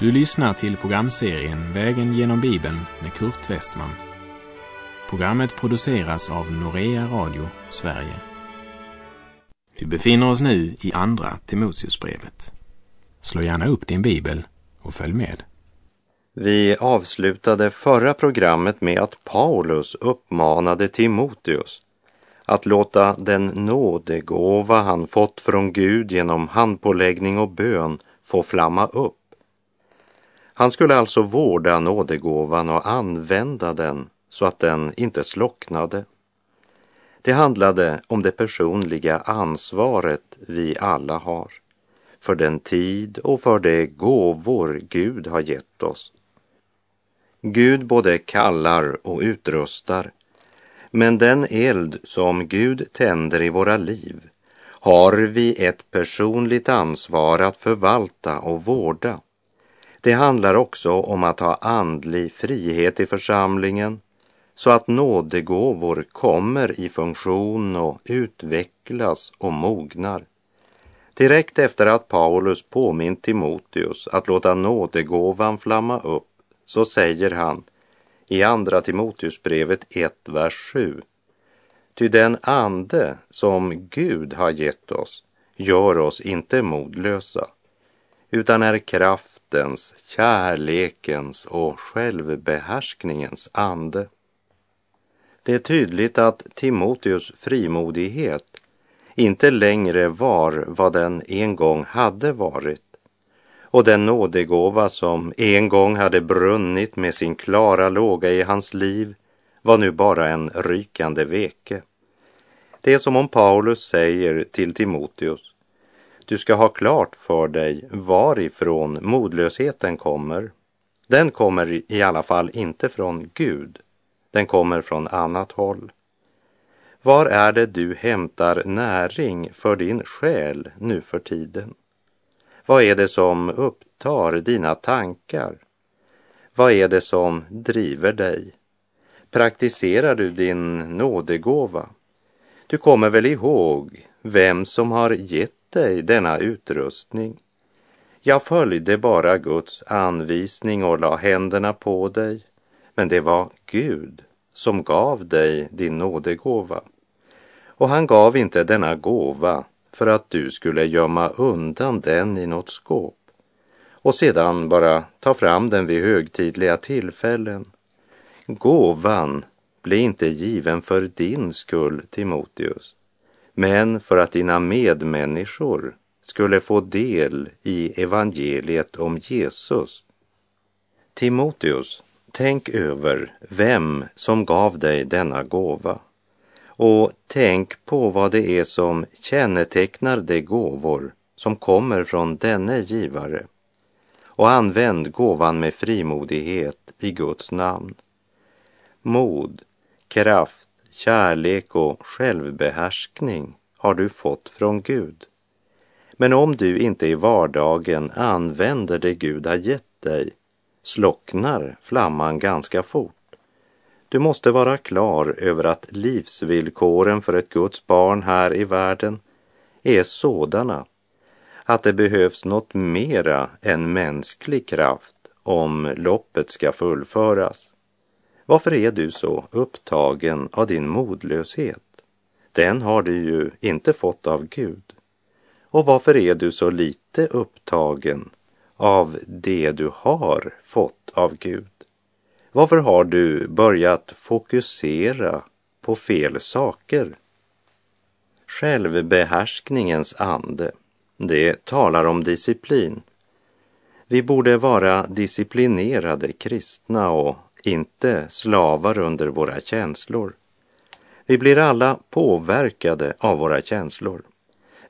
Du lyssnar till programserien Vägen genom Bibeln med Kurt Westman. Programmet produceras av Norea Radio Sverige. Vi befinner oss nu i Andra Timoteusbrevet. Slå gärna upp din bibel och följ med. Vi avslutade förra programmet med att Paulus uppmanade Timoteus att låta den nådegåva han fått från Gud genom handpåläggning och bön få flamma upp. Han skulle alltså vårda nådegåvan och använda den så att den inte slocknade. Det handlade om det personliga ansvaret vi alla har för den tid och för de gåvor Gud har gett oss. Gud både kallar och utrustar, men den eld som Gud tänder i våra liv har vi ett personligt ansvar att förvalta och vårda. Det handlar också om att ha andlig frihet i församlingen så att nådegåvor kommer i funktion och utvecklas och mognar. Direkt efter att Paulus påmint Timoteus att låta nådegåvan flamma upp så säger han i Andra Timoteusbrevet 1, vers 7. Ty den ande som Gud har gett oss gör oss inte modlösa, utan är kraft kraftens, kärlekens och självbehärskningens ande. Det är tydligt att Timoteus frimodighet inte längre var vad den en gång hade varit och den nådegåva som en gång hade brunnit med sin klara låga i hans liv var nu bara en rykande veke. Det är som om Paulus säger till Timoteus, du ska ha klart för dig varifrån modlösheten kommer. Den kommer i alla fall inte från Gud, den kommer från annat håll. Var är det du hämtar näring för din själ nu för tiden? Vad är det som upptar dina tankar? Vad är det som driver dig? Praktiserar du din nådegåva? Du kommer väl ihåg vem som har gett dig denna utrustning? Jag följde bara Guds anvisning och la händerna på dig, men det var Gud som gav dig din nådegåva. Och han gav inte denna gåva för att du skulle gömma undan den i något skåp och sedan bara ta fram den vid högtidliga tillfällen. Gåvan blir inte given för din skull, Timoteus, men för att dina medmänniskor skulle få del i evangeliet om Jesus. Timoteus, tänk över vem som gav dig denna gåva och tänk på vad det är som kännetecknar de gåvor som kommer från denne givare och använd gåvan med frimodighet i Guds namn. Mod, kraft, kärlek och självbehärskning har du fått från Gud. Men om du inte i vardagen använder det Gud har gett dig slocknar flamman ganska fort. Du måste vara klar över att livsvillkoren för ett Guds barn här i världen är sådana att det behövs något mera än mänsklig kraft om loppet ska fullföras. Varför är du så upptagen av din modlöshet? Den har du ju inte fått av Gud. Och varför är du så lite upptagen av det du har fått av Gud? Varför har du börjat fokusera på fel saker? Självbehärskningens ande, det talar om disciplin. Vi borde vara disciplinerade kristna och inte slavar under våra känslor. Vi blir alla påverkade av våra känslor.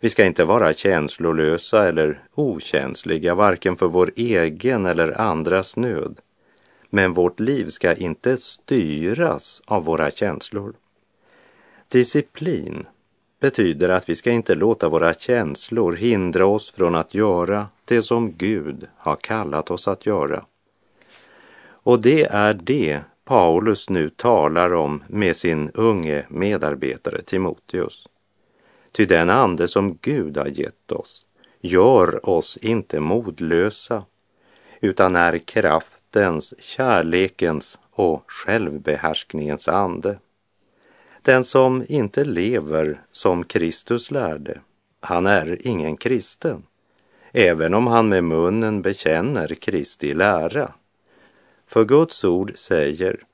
Vi ska inte vara känslolösa eller okänsliga, varken för vår egen eller andras nöd. Men vårt liv ska inte styras av våra känslor. Disciplin betyder att vi ska inte låta våra känslor hindra oss från att göra det som Gud har kallat oss att göra. Och det är det Paulus nu talar om med sin unge medarbetare Timoteus. Ty den ande som Gud har gett oss gör oss inte modlösa utan är kraftens, kärlekens och självbehärskningens ande. Den som inte lever som Kristus lärde, han är ingen kristen, även om han med munnen bekänner Kristi lära. För Guds ord säger,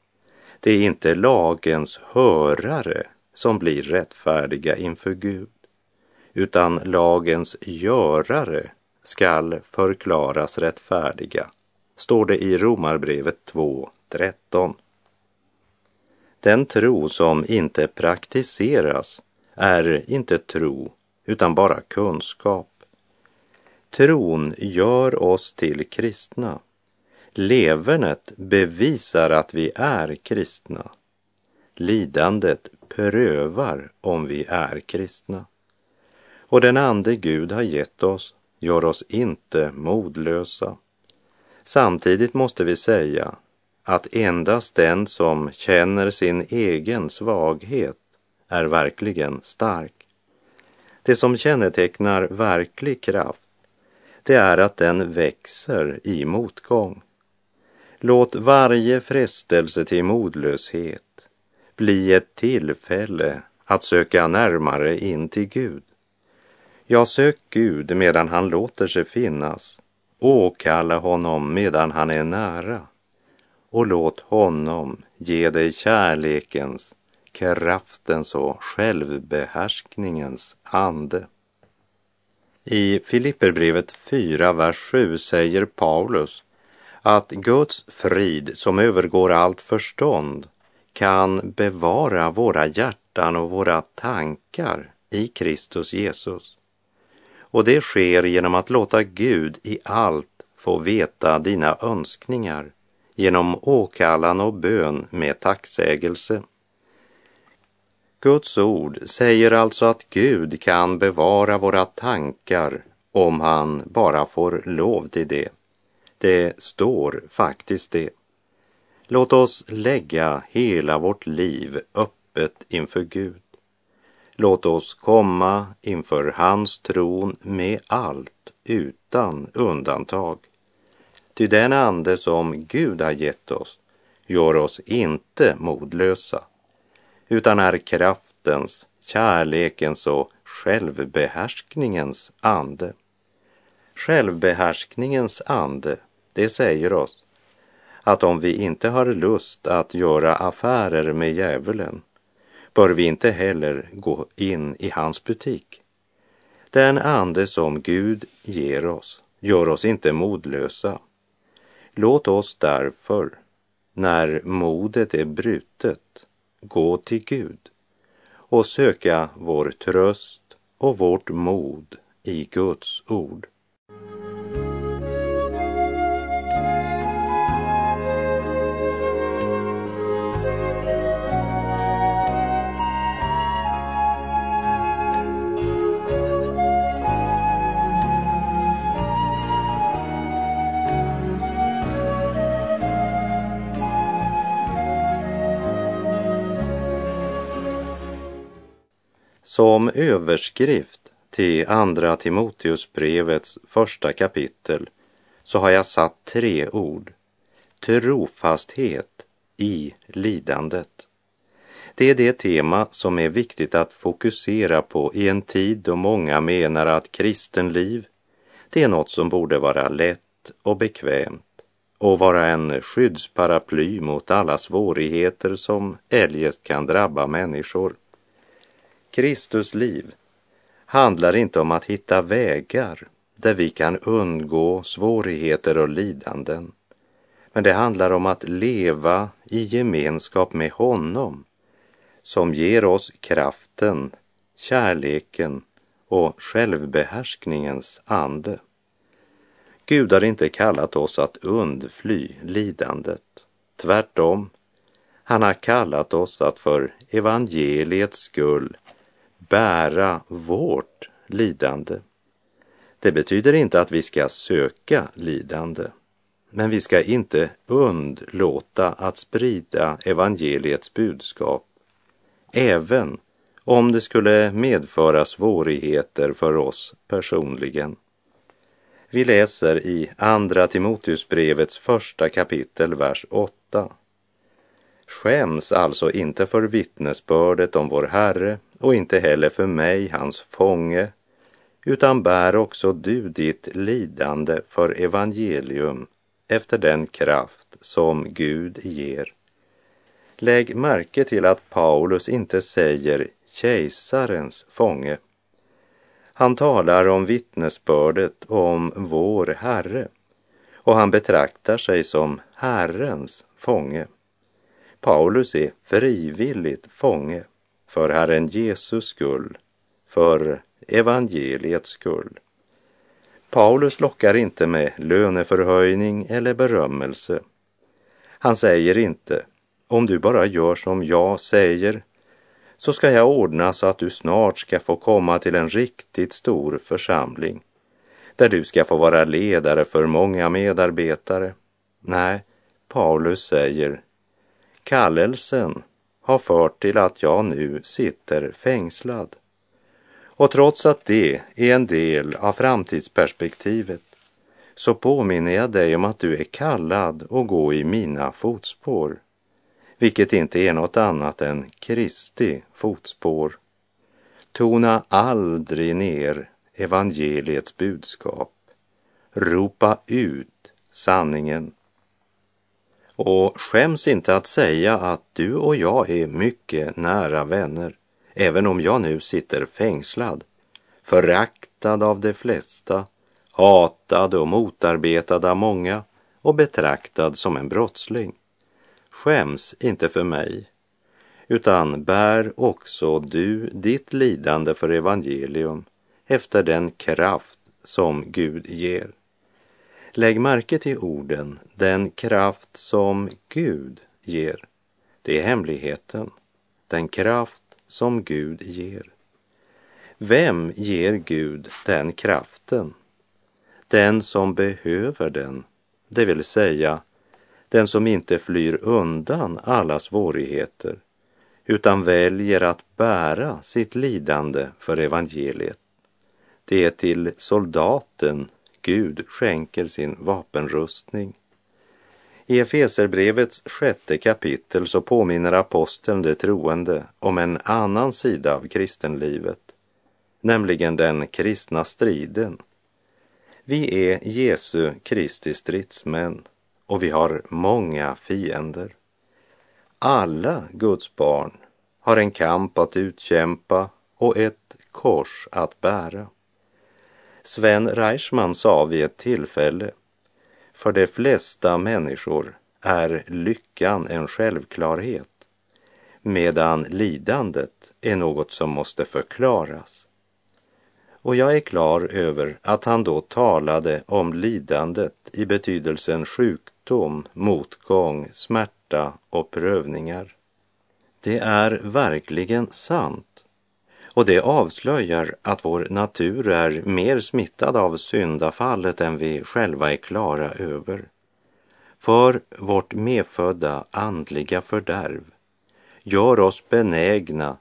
det är inte lagens hörare som blir rättfärdiga inför Gud, utan lagens görare skall förklaras rättfärdiga, står det i Romarbrevet 2.13. Den tro som inte praktiseras är inte tro, utan bara kunskap. Tron gör oss till kristna. Levernet bevisar att vi är kristna. Lidandet prövar om vi är kristna. Och den ande Gud har gett oss gör oss inte modlösa. Samtidigt måste vi säga att endast den som känner sin egen svaghet är verkligen stark. Det som kännetecknar verklig kraft, det är att den växer i motgång. Låt varje frestelse till modlöshet bli ett tillfälle att söka närmare in till Gud. Jag sök Gud medan han låter sig finnas. Åkalla honom medan han är nära. Och låt honom ge dig kärlekens, kraftens och självbehärskningens ande. I Filipperbrevet 4, vers 7 säger Paulus att Guds frid som övergår allt förstånd kan bevara våra hjärtan och våra tankar i Kristus Jesus. Och det sker genom att låta Gud i allt få veta dina önskningar genom åkallan och bön med tacksägelse. Guds ord säger alltså att Gud kan bevara våra tankar om han bara får lov till det. Det står faktiskt det. Låt oss lägga hela vårt liv öppet inför Gud. Låt oss komma inför hans tron med allt utan undantag. Ty den ande som Gud har gett oss gör oss inte modlösa, utan är kraftens, kärlekens och självbehärskningens ande. Självbehärskningens ande, det säger oss att om vi inte har lust att göra affärer med djävulen bör vi inte heller gå in i hans butik. Den ande som Gud ger oss gör oss inte modlösa. Låt oss därför, när modet är brutet, gå till Gud och söka vår tröst och vårt mod i Guds ord. Som överskrift till Andra Timoteusbrevets första kapitel så har jag satt tre ord. Trofasthet i lidandet. Det är det tema som är viktigt att fokusera på i en tid då många menar att kristenliv, det är något som borde vara lätt och bekvämt och vara en skyddsparaply mot alla svårigheter som eljest kan drabba människor. Kristus liv handlar inte om att hitta vägar där vi kan undgå svårigheter och lidanden. Men det handlar om att leva i gemenskap med honom som ger oss kraften, kärleken och självbehärskningens ande. Gud har inte kallat oss att undfly lidandet. Tvärtom, han har kallat oss att för evangeliets skull bära vårt lidande. Det betyder inte att vi ska söka lidande, men vi ska inte undlåta att sprida evangeliets budskap, även om det skulle medföra svårigheter för oss personligen. Vi läser i Andra Timoteusbrevets första kapitel, vers 8. Skäms alltså inte för vittnesbördet om vår Herre och inte heller för mig, hans fånge, utan bär också du ditt lidande för evangelium efter den kraft som Gud ger. Lägg märke till att Paulus inte säger kejsarens fånge. Han talar om vittnesbördet om vår Herre och han betraktar sig som Herrens fånge. Paulus är frivilligt fånge för Herren Jesus skull, för evangeliets skull. Paulus lockar inte med löneförhöjning eller berömmelse. Han säger inte, om du bara gör som jag säger så ska jag ordna så att du snart ska få komma till en riktigt stor församling där du ska få vara ledare för många medarbetare. Nej, Paulus säger, kallelsen har fört till att jag nu sitter fängslad. Och trots att det är en del av framtidsperspektivet så påminner jag dig om att du är kallad att gå i mina fotspår, vilket inte är något annat än Kristi fotspår. Tona aldrig ner evangeliets budskap. Ropa ut sanningen. Och skäms inte att säga att du och jag är mycket nära vänner även om jag nu sitter fängslad, föraktad av de flesta, hatad och motarbetad av många och betraktad som en brottsling. Skäms inte för mig, utan bär också du ditt lidande för evangelium efter den kraft som Gud ger. Lägg märke till orden den kraft som Gud ger. Det är hemligheten. Den kraft som Gud ger. Vem ger Gud den kraften? Den som behöver den, det vill säga den som inte flyr undan alla svårigheter utan väljer att bära sitt lidande för evangeliet. Det är till soldaten Gud skänker sin vapenrustning. I Efeserbrevets sjätte kapitel så påminner aposteln de troende om en annan sida av kristenlivet, nämligen den kristna striden. Vi är Jesu Kristi stridsmän och vi har många fiender. Alla Guds barn har en kamp att utkämpa och ett kors att bära. Sven Reichman sa vid ett tillfälle för de flesta människor är lyckan en självklarhet medan lidandet är något som måste förklaras. Och jag är klar över att han då talade om lidandet i betydelsen sjukdom, motgång, smärta och prövningar. Det är verkligen sant och det avslöjar att vår natur är mer smittad av syndafallet än vi själva är klara över. För vårt medfödda andliga fördärv gör oss benägna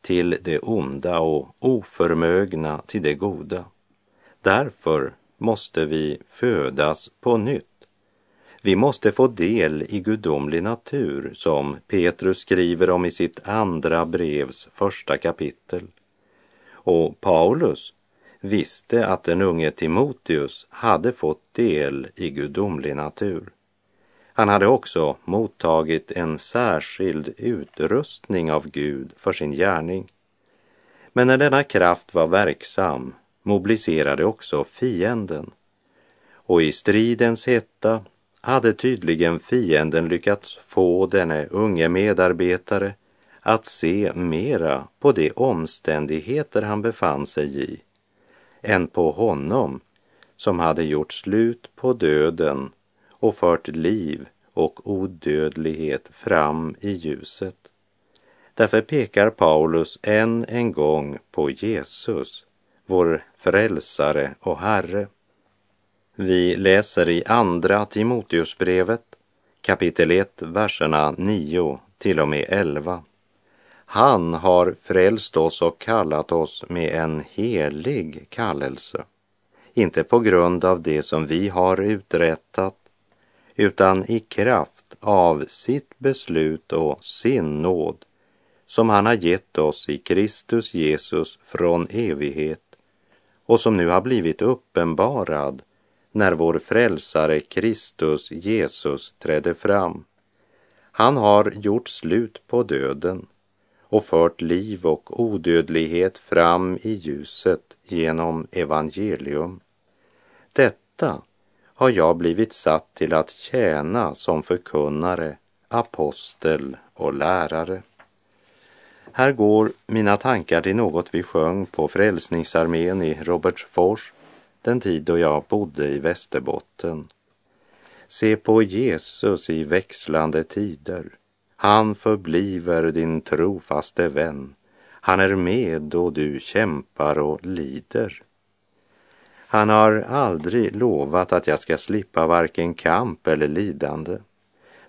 till det onda och oförmögna till det goda. Därför måste vi födas på nytt. Vi måste få del i gudomlig natur som Petrus skriver om i sitt andra brevs första kapitel. Och Paulus visste att den unge Timoteus hade fått del i gudomlig natur. Han hade också mottagit en särskild utrustning av Gud för sin gärning. Men när denna kraft var verksam mobiliserade också fienden. Och i stridens hetta hade tydligen fienden lyckats få denne unge medarbetare att se mera på de omständigheter han befann sig i än på honom som hade gjort slut på döden och fört liv och odödlighet fram i ljuset. Därför pekar Paulus än en gång på Jesus, vår frälsare och Herre. Vi läser i Andra Timoteusbrevet kapitel 1, verserna 9 till och med 11. Han har frälst oss och kallat oss med en helig kallelse inte på grund av det som vi har uträttat, utan i kraft av sitt beslut och sin nåd som han har gett oss i Kristus Jesus från evighet och som nu har blivit uppenbarad när vår frälsare Kristus Jesus trädde fram. Han har gjort slut på döden och fört liv och odödlighet fram i ljuset genom evangelium. Detta har jag blivit satt till att tjäna som förkunnare, apostel och lärare. Här går mina tankar till något vi sjöng på Frälsningsarmén i Robertsfors den tid då jag bodde i Västerbotten. Se på Jesus i växlande tider. Han förbliver din trofaste vän. Han är med då du kämpar och lider. Han har aldrig lovat att jag ska slippa varken kamp eller lidande.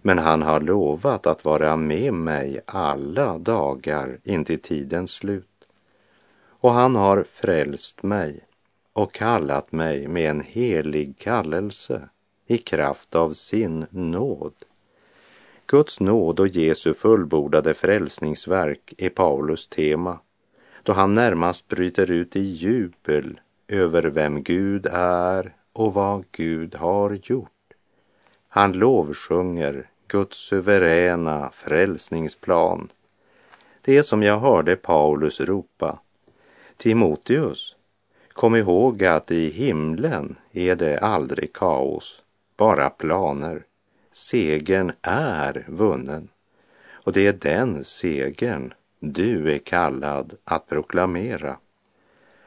Men han har lovat att vara med mig alla dagar intill tidens slut. Och han har frälst mig och kallat mig med en helig kallelse i kraft av sin nåd. Guds nåd och Jesu fullbordade frälsningsverk är Paulus tema då han närmast bryter ut i jubel över vem Gud är och vad Gud har gjort. Han lovsjunger Guds suveräna frälsningsplan. Det är som jag hörde Paulus ropa. Timoteus, kom ihåg att i himlen är det aldrig kaos, bara planer. Segern är vunnen. Och det är den segern du är kallad att proklamera.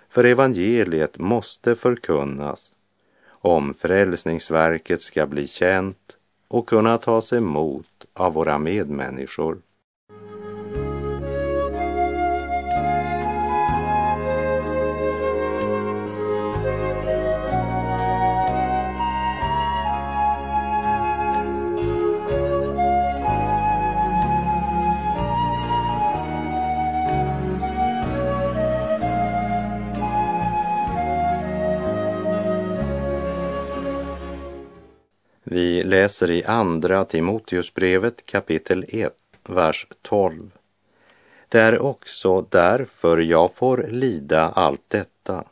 För evangeliet måste förkunnas om frälsningsverket ska bli känt och kunna tas emot av våra medmänniskor. Läser i Andra Timoteusbrevet kapitel 1, vers 12. Det är också därför jag får lida allt detta,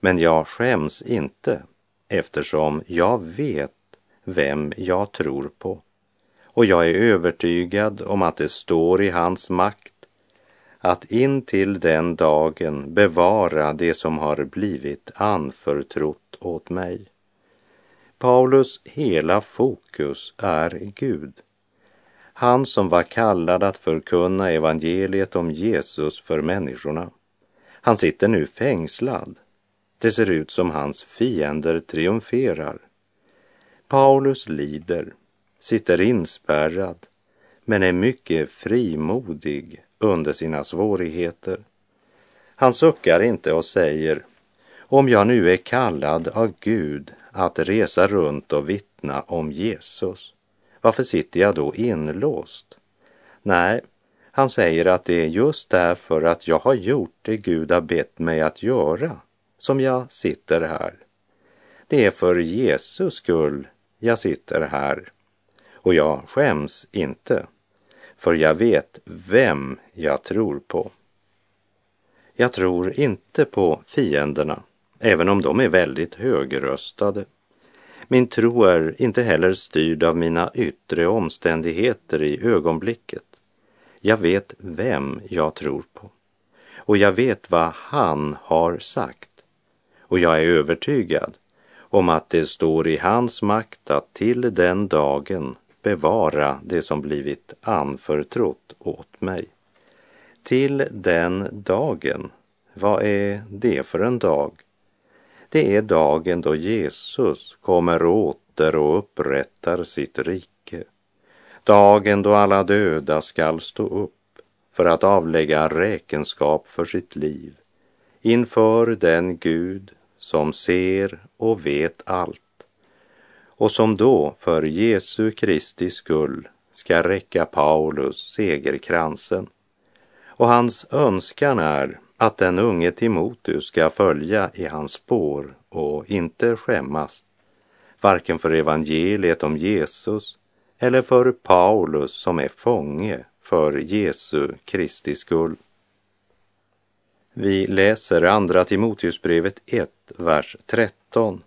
men jag skäms inte eftersom jag vet vem jag tror på och jag är övertygad om att det står i hans makt att in till den dagen bevara det som har blivit anförtrott åt mig. Paulus hela fokus är Gud. Han som var kallad att förkunna evangeliet om Jesus för människorna. Han sitter nu fängslad. Det ser ut som hans fiender triumferar. Paulus lider, sitter inspärrad, men är mycket frimodig under sina svårigheter. Han suckar inte och säger, om jag nu är kallad av Gud att resa runt och vittna om Jesus, varför sitter jag då inlåst? Nej, han säger att det är just därför att jag har gjort det Gud har bett mig att göra som jag sitter här. Det är för Jesus skull jag sitter här och jag skäms inte, för jag vet vem jag tror på. Jag tror inte på fienderna även om de är väldigt högröstade. Min tro är inte heller styrd av mina yttre omständigheter i ögonblicket. Jag vet vem jag tror på och jag vet vad han har sagt. Och jag är övertygad om att det står i hans makt att till den dagen bevara det som blivit anförtrott åt mig. Till den dagen, vad är det för en dag? Det är dagen då Jesus kommer åter och upprättar sitt rike. Dagen då alla döda skall stå upp för att avlägga räkenskap för sitt liv inför den Gud som ser och vet allt och som då för Jesu Kristi skull ska räcka Paulus segerkransen. Och hans önskan är att den unge Timoteus ska följa i hans spår och inte skämmas, varken för evangeliet om Jesus eller för Paulus som är fånge för Jesu Kristi skull. Vi läser Andra Timoteusbrevet 1, vers 13.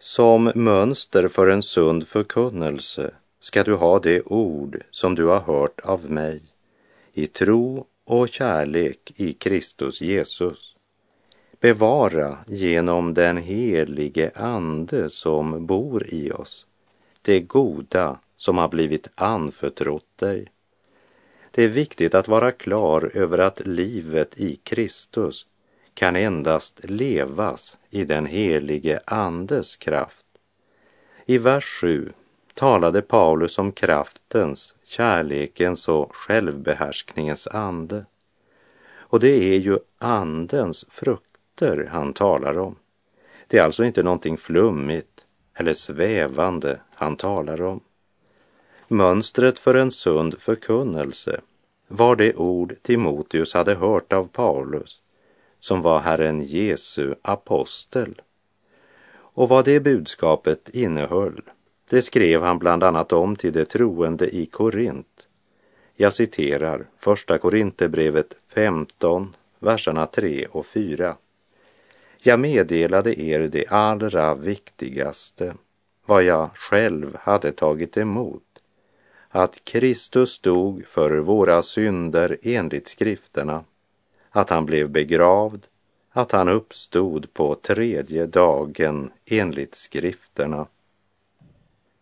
Som mönster för en sund förkunnelse ska du ha det ord som du har hört av mig i tro och kärlek i Kristus Jesus. Bevara genom den helige Ande som bor i oss det goda som har blivit anförtrott dig. Det är viktigt att vara klar över att livet i Kristus kan endast levas i den helige Andes kraft. I vers 7 talade Paulus om kraftens, kärlekens och självbehärskningens ande. Och det är ju andens frukter han talar om. Det är alltså inte någonting flummigt eller svävande han talar om. Mönstret för en sund förkunnelse var det ord Timoteus hade hört av Paulus, som var Herren Jesu apostel. Och vad det budskapet innehöll, det skrev han bland annat om till de troende i Korint. Jag citerar Första Korinthierbrevet 15, verserna 3 och 4. Jag meddelade er det allra viktigaste, vad jag själv hade tagit emot att Kristus dog för våra synder enligt skrifterna, att han blev begravd, att han uppstod på tredje dagen enligt skrifterna.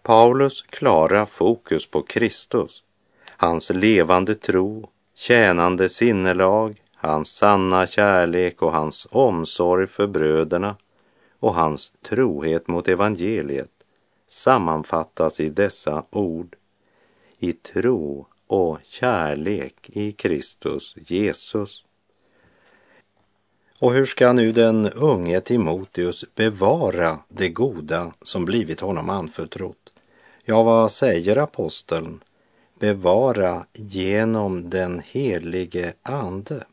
Paulus klara fokus på Kristus, hans levande tro, tjänande sinnelag, hans sanna kärlek och hans omsorg för bröderna och hans trohet mot evangeliet sammanfattas i dessa ord i tro och kärlek i Kristus Jesus. Och hur ska nu den unge Timoteus bevara det goda som blivit honom anförtrott? Ja, vad säger aposteln? Bevara genom den helige Ande.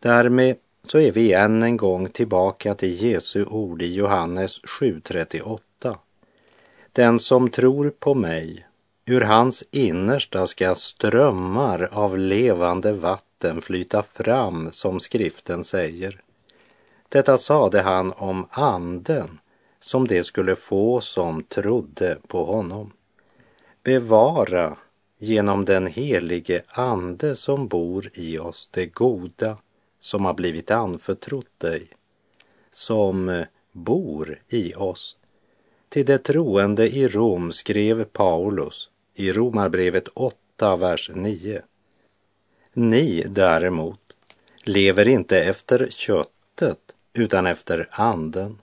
Därmed så är vi än en gång tillbaka till Jesu ord i Johannes 7.38. Den som tror på mig Ur hans innersta ska strömmar av levande vatten flyta fram, som skriften säger. Detta sade han om anden som det skulle få som trodde på honom. Bevara genom den helige ande som bor i oss det goda som har blivit anförtrott dig, som bor i oss. Till det troende i Rom skrev Paulus i Romarbrevet 8, vers 9. Ni däremot lever inte efter köttet utan efter anden,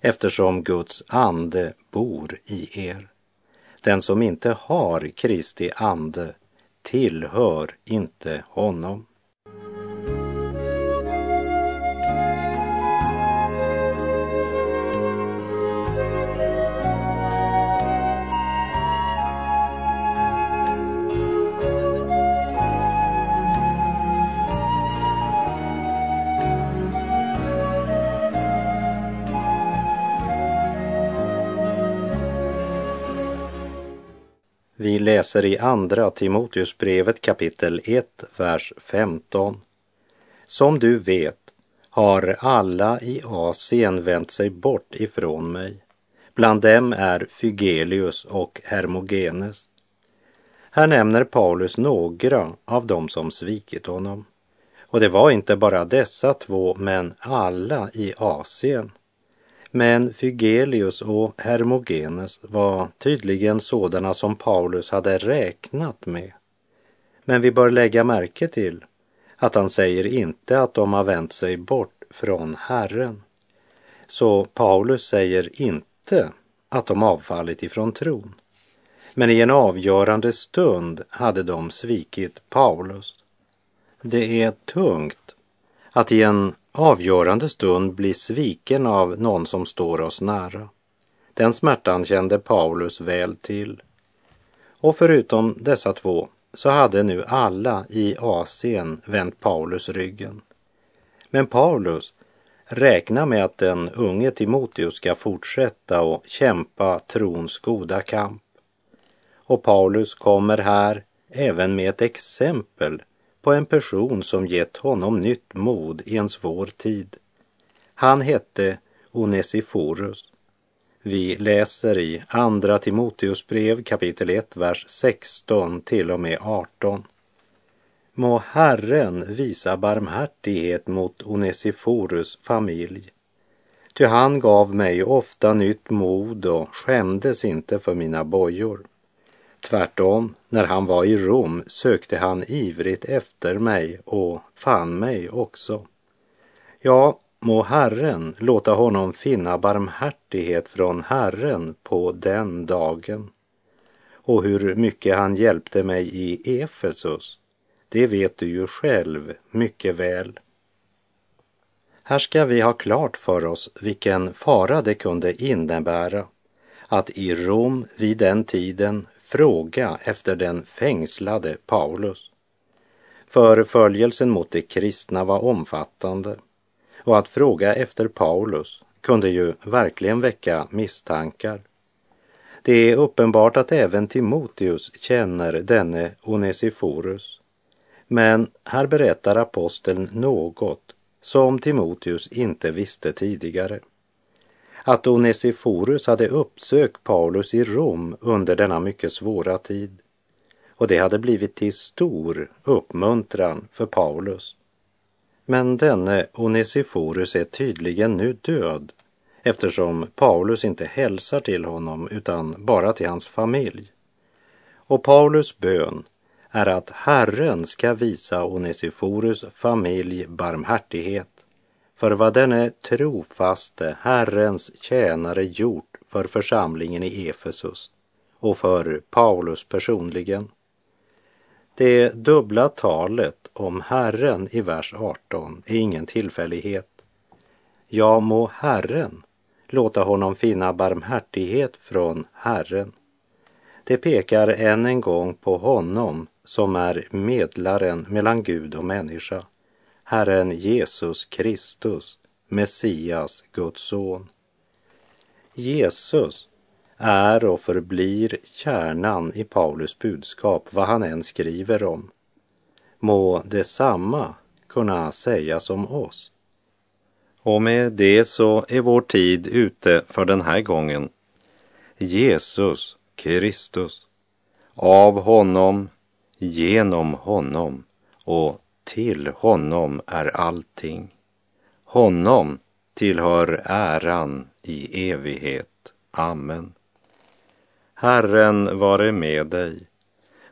eftersom Guds ande bor i er. Den som inte har Kristi ande tillhör inte honom. Vi läser i Andra Timoteusbrevet kapitel 1, vers 15. Som du vet har alla i Asien vänt sig bort ifrån mig. Bland dem är Fygelius och Hermogenes. Här nämner Paulus några av dem som svikit honom. Och det var inte bara dessa två, men alla i Asien. Men Fygelius och Hermogenes var tydligen sådana som Paulus hade räknat med. Men vi bör lägga märke till att han säger inte att de har vänt sig bort från Herren. Så Paulus säger inte att de avfallit ifrån tron. Men i en avgörande stund hade de svikit Paulus. Det är tungt att i en avgörande stund bli sviken av någon som står oss nära. Den smärtan kände Paulus väl till. Och förutom dessa två så hade nu alla i Asien vänt Paulus ryggen. Men Paulus räknar med att den unge Timoteus ska fortsätta och kämpa trons goda kamp. Och Paulus kommer här även med ett exempel på en person som gett honom nytt mod i en svår tid. Han hette Onesiforus. Vi läser i Andra Timoteusbrev kapitel 1, vers 16 till och med 18. Må Herren visa barmhärtighet mot Onesiforus familj. Ty han gav mig ofta nytt mod och skämdes inte för mina bojor. Tvärtom, när han var i Rom sökte han ivrigt efter mig och fann mig också. Ja, må Herren låta honom finna barmhärtighet från Herren på den dagen. Och hur mycket han hjälpte mig i Efesus, det vet du ju själv mycket väl. Här ska vi ha klart för oss vilken fara det kunde innebära att i Rom vid den tiden fråga efter den fängslade Paulus. Förföljelsen mot de kristna var omfattande och att fråga efter Paulus kunde ju verkligen väcka misstankar. Det är uppenbart att även Timoteus känner denne Onesiforus. Men här berättar aposteln något som Timoteus inte visste tidigare att Onesiforus hade uppsökt Paulus i Rom under denna mycket svåra tid. Och det hade blivit till stor uppmuntran för Paulus. Men denne Onesiforus är tydligen nu död eftersom Paulus inte hälsar till honom utan bara till hans familj. Och Paulus bön är att Herren ska visa Onesiforus familj barmhärtighet för vad denne trofaste Herrens tjänare gjort för församlingen i Efesus och för Paulus personligen. Det dubbla talet om Herren i vers 18 är ingen tillfällighet. Ja, må Herren låta honom finna barmhärtighet från Herren. Det pekar än en gång på honom som är medlaren mellan Gud och människa Herren Jesus Kristus, Messias, Guds son. Jesus är och förblir kärnan i Paulus budskap, vad han än skriver om. Må detsamma kunna sägas om oss. Och med det så är vår tid ute för den här gången. Jesus Kristus, av honom, genom honom och till honom är allting. Honom tillhör äran i evighet. Amen. Herren vare med dig.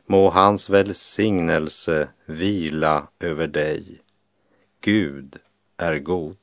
Må hans välsignelse vila över dig. Gud är god.